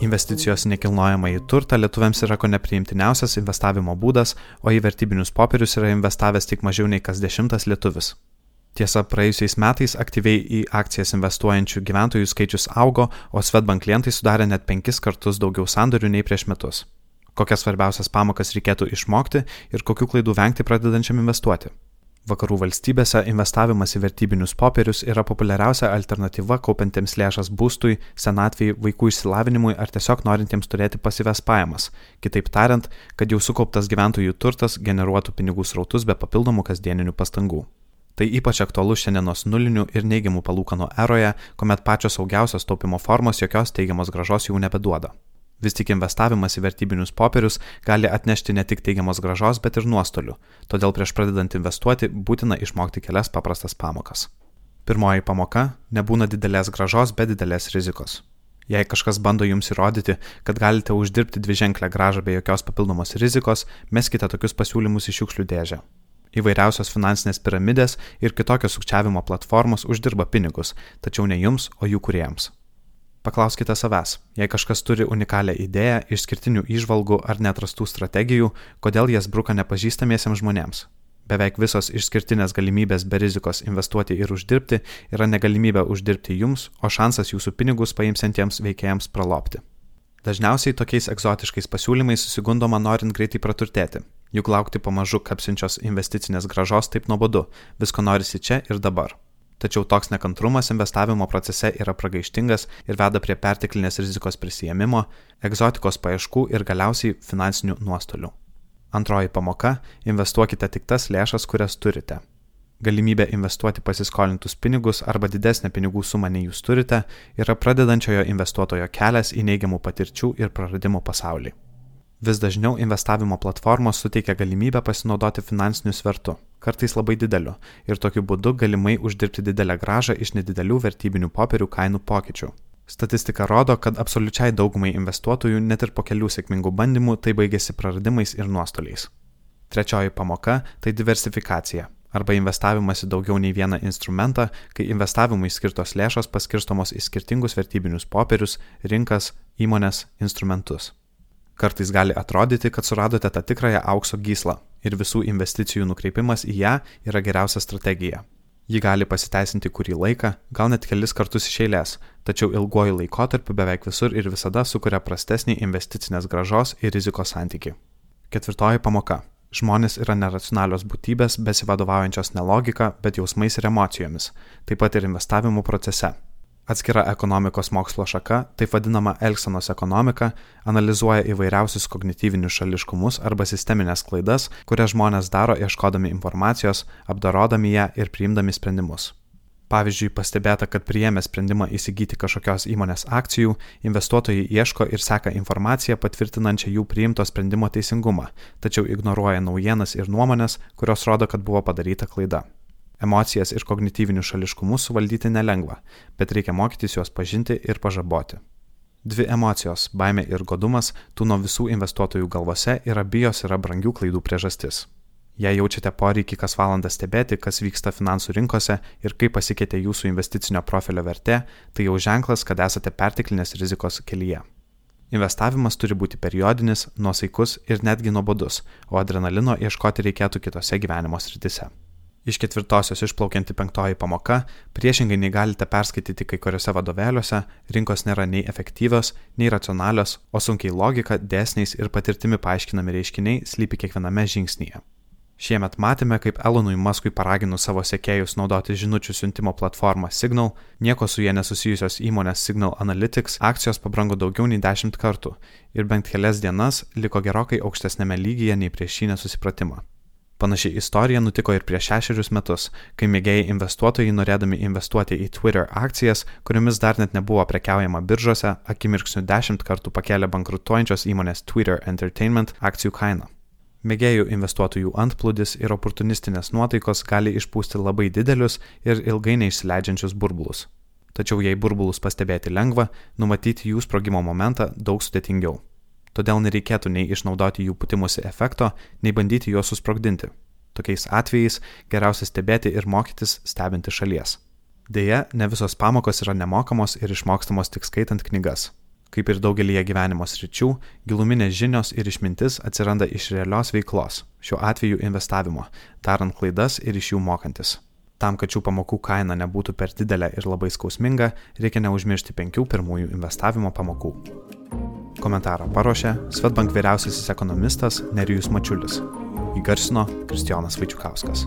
Investicijos nekilnojamą į turtą lietuviams yra ko nepriimtiniausias investavimo būdas, o į vertybinius popierius yra investavęs tik mažiau nei kas dešimtas lietuvis. Tiesa, praėjusiais metais aktyviai į akcijas investuojančių gyventojų skaičius augo, o Svetbank klientai sudarė net penkis kartus daugiau sandorių nei prieš metus. Kokias svarbiausias pamokas reikėtų išmokti ir kokių klaidų vengti pradedančiam investuoti. Vakarų valstybėse investavimas į vertybinius popierius yra populiariausia alternatyva kaupiantiems lėšas būstui, senatvėjai, vaikų išsilavinimui ar tiesiog norintiems turėti pasyves pajamas. Kitaip tariant, kad jau sukauptas gyventojų turtas generuotų pinigų srautus be papildomų kasdieninių pastangų. Tai ypač aktualu šiandienos nulinių ir neigiamų palūkanų eroje, kuomet pačios saugiausios taupimo formos jokios teigiamos gražos jau nebeduoda. Vis tik investavimas į vertybinius popierius gali atnešti ne tik teigiamos gražos, bet ir nuostolių, todėl prieš pradedant investuoti būtina išmokti kelias paprastas pamokas. Pirmoji pamoka - nebūna didelės gražos be didelės rizikos. Jei kažkas bando jums įrodyti, kad galite uždirbti dviženklę gražą be jokios papildomos rizikos, meskite tokius pasiūlymus į šiukšlių dėžę. Įvairiausios finansinės piramidės ir kitokios sukčiavimo platformos uždirba pinigus, tačiau ne jums, o jų kuriems. Paklauskite savęs, jei kažkas turi unikalią idėją, išskirtinių išvalgų ar netrastų strategijų, kodėl jas bruka nepažįstamiesiems žmonėms. Beveik visos išskirtinės galimybės be rizikos investuoti ir uždirbti yra negalimybė uždirbti jums, o šansas jūsų pinigus paimsiantiems veikėjams pralopti. Dažniausiai tokiais egzotiškais pasiūlymais susigundoma norint greitai praturtėti, Juk laukti pamažu kapsinčios investicinės gražos taip nuobodu, visko norisi čia ir dabar. Tačiau toks nekantrumas investavimo procese yra pragaištingas ir veda prie perteklinės rizikos prisijėmimo, egzotikos paieškų ir galiausiai finansinių nuostolių. Antroji pamoka - investuokite tik tas lėšas, kurias turite. Galimybė investuoti pasiskolintus pinigus arba didesnę pinigų sumą nei jūs turite yra pradedančiojo investuotojo kelias į neigiamų patirčių ir praradimų pasaulį. Vis dažniau investavimo platformos suteikia galimybę pasinaudoti finansiniu svertu, kartais labai dideliu, ir tokiu būdu galimai uždirbti didelę gražą iš nedidelių vertybinių popierių kainų pokyčių. Statistika rodo, kad absoliučiai daugumai investuotojų net ir po kelių sėkmingų bandymų tai baigėsi praradimais ir nuostoliais. Trečioji pamoka - tai diversifikacija arba investavimas į daugiau nei vieną instrumentą, kai investavimui skirtos lėšos paskirstomos į skirtingus vertybinius popierius, rinkas, įmonės, instrumentus. Kartais gali atrodyti, kad suradote tą tikrąją aukso gyslą ir visų investicijų nukreipimas į ją yra geriausia strategija. Ji gali pasiteisinti kurį laiką, gal net kelis kartus iš eilės, tačiau ilguoju laikotarpiu beveik visur ir visada sukuria prastesnį investicinės gražos ir rizikos santyki. Ketvirtoji pamoka. Žmonės yra neracionalios būtybės, besivadovaujančios ne logika, bet jausmais ir emocijomis, taip pat ir investavimo procese. Atskira ekonomikos mokslo šaka, taip vadinama elgsenos ekonomika, analizuoja įvairiausius kognityvinius šališkumus arba sisteminės klaidas, kurias žmonės daro ieškodami informacijos, apdorodami ją ir priimdami sprendimus. Pavyzdžiui, pastebėta, kad priėmę sprendimą įsigyti kažkokios įmonės akcijų, investuotojai ieško ir seka informaciją patvirtinančią jų priimto sprendimo teisingumą, tačiau ignoruoja naujienas ir nuomonės, kurios rodo, kad buvo padaryta klaida. Emocijas ir kognityvinius šališkumus suvaldyti nelengva, bet reikia mokytis juos pažinti ir pažaboti. Dvi emocijos - baimė ir godumas - tūno visų investuotojų galvose ir abijos yra brangių klaidų priežastis. Jei jaučiate poreikį kas valandą stebėti, kas vyksta finansų rinkose ir kaip pasikeitė jūsų investicinio profilio vertė, tai jau ženklas, kad esate perteklinės rizikos kelyje. Investavimas turi būti periodinis, nuosaikus ir netgi nuobodus, o adrenalino ieškoti reikėtų kitose gyvenimo sritise. Iš ketvirtosios išplaukianti penktoji pamoka, priešingai nei galite perskaityti kai kuriuose vadovėliuose, rinkos nėra nei efektyvios, nei racionalios, o sunkiai logika, dėsniais ir patirtimi paaiškinami reiškiniai slypi kiekviename žingsnyje. Šiemet matėme, kaip Elonui Muskui paraginus savo sekėjus naudoti žinučių siuntimo platformą Signal, nieko su jie nesusijusios įmonės Signal Analytics akcijos pabrango daugiau nei 10 kartų ir bent kelias dienas liko gerokai aukštesnėme lygyje nei prieš šį nesusipratimą. Panaši istorija nutiko ir prieš šešerius metus, kai mėgėjai investuotojai norėdami investuoti į Twitter akcijas, kuriomis dar net nebuvo prekiaujama biržose, akimirksniu dešimt kartų pakėlė bankrutuojančios įmonės Twitter Entertainment akcijų kainą. Mėgėjų investuotojų antplūdis ir oportunistinės nuotaikos gali išpūsti labai didelius ir ilgai neišsileidžiančius burbulus. Tačiau jei burbulus pastebėti lengva, numatyti jų sprogimo momentą daug sudėtingiau todėl nereikėtų nei išnaudoti jų putimusi efekto, nei bandyti juos susprogdinti. Tokiais atvejais geriausia stebėti ir mokytis stebinti šalies. Deja, ne visos pamokos yra nemokamos ir išmokstamos tik skaitant knygas. Kaip ir daugelįje gyvenimo sričių, giluminės žinios ir išmintis atsiranda iš realios veiklos, šiuo atveju investavimo, darant klaidas ir iš jų mokantis. Tam, kad šių pamokų kaina nebūtų per didelė ir labai skausminga, reikia neužmiršti penkių pirmųjų investavimo pamokų. Komentarą paruošė Svetbank vyriausiasis ekonomistas Nerijus Mačiulis. Įgarsino Kristijonas Vaičiukauskas.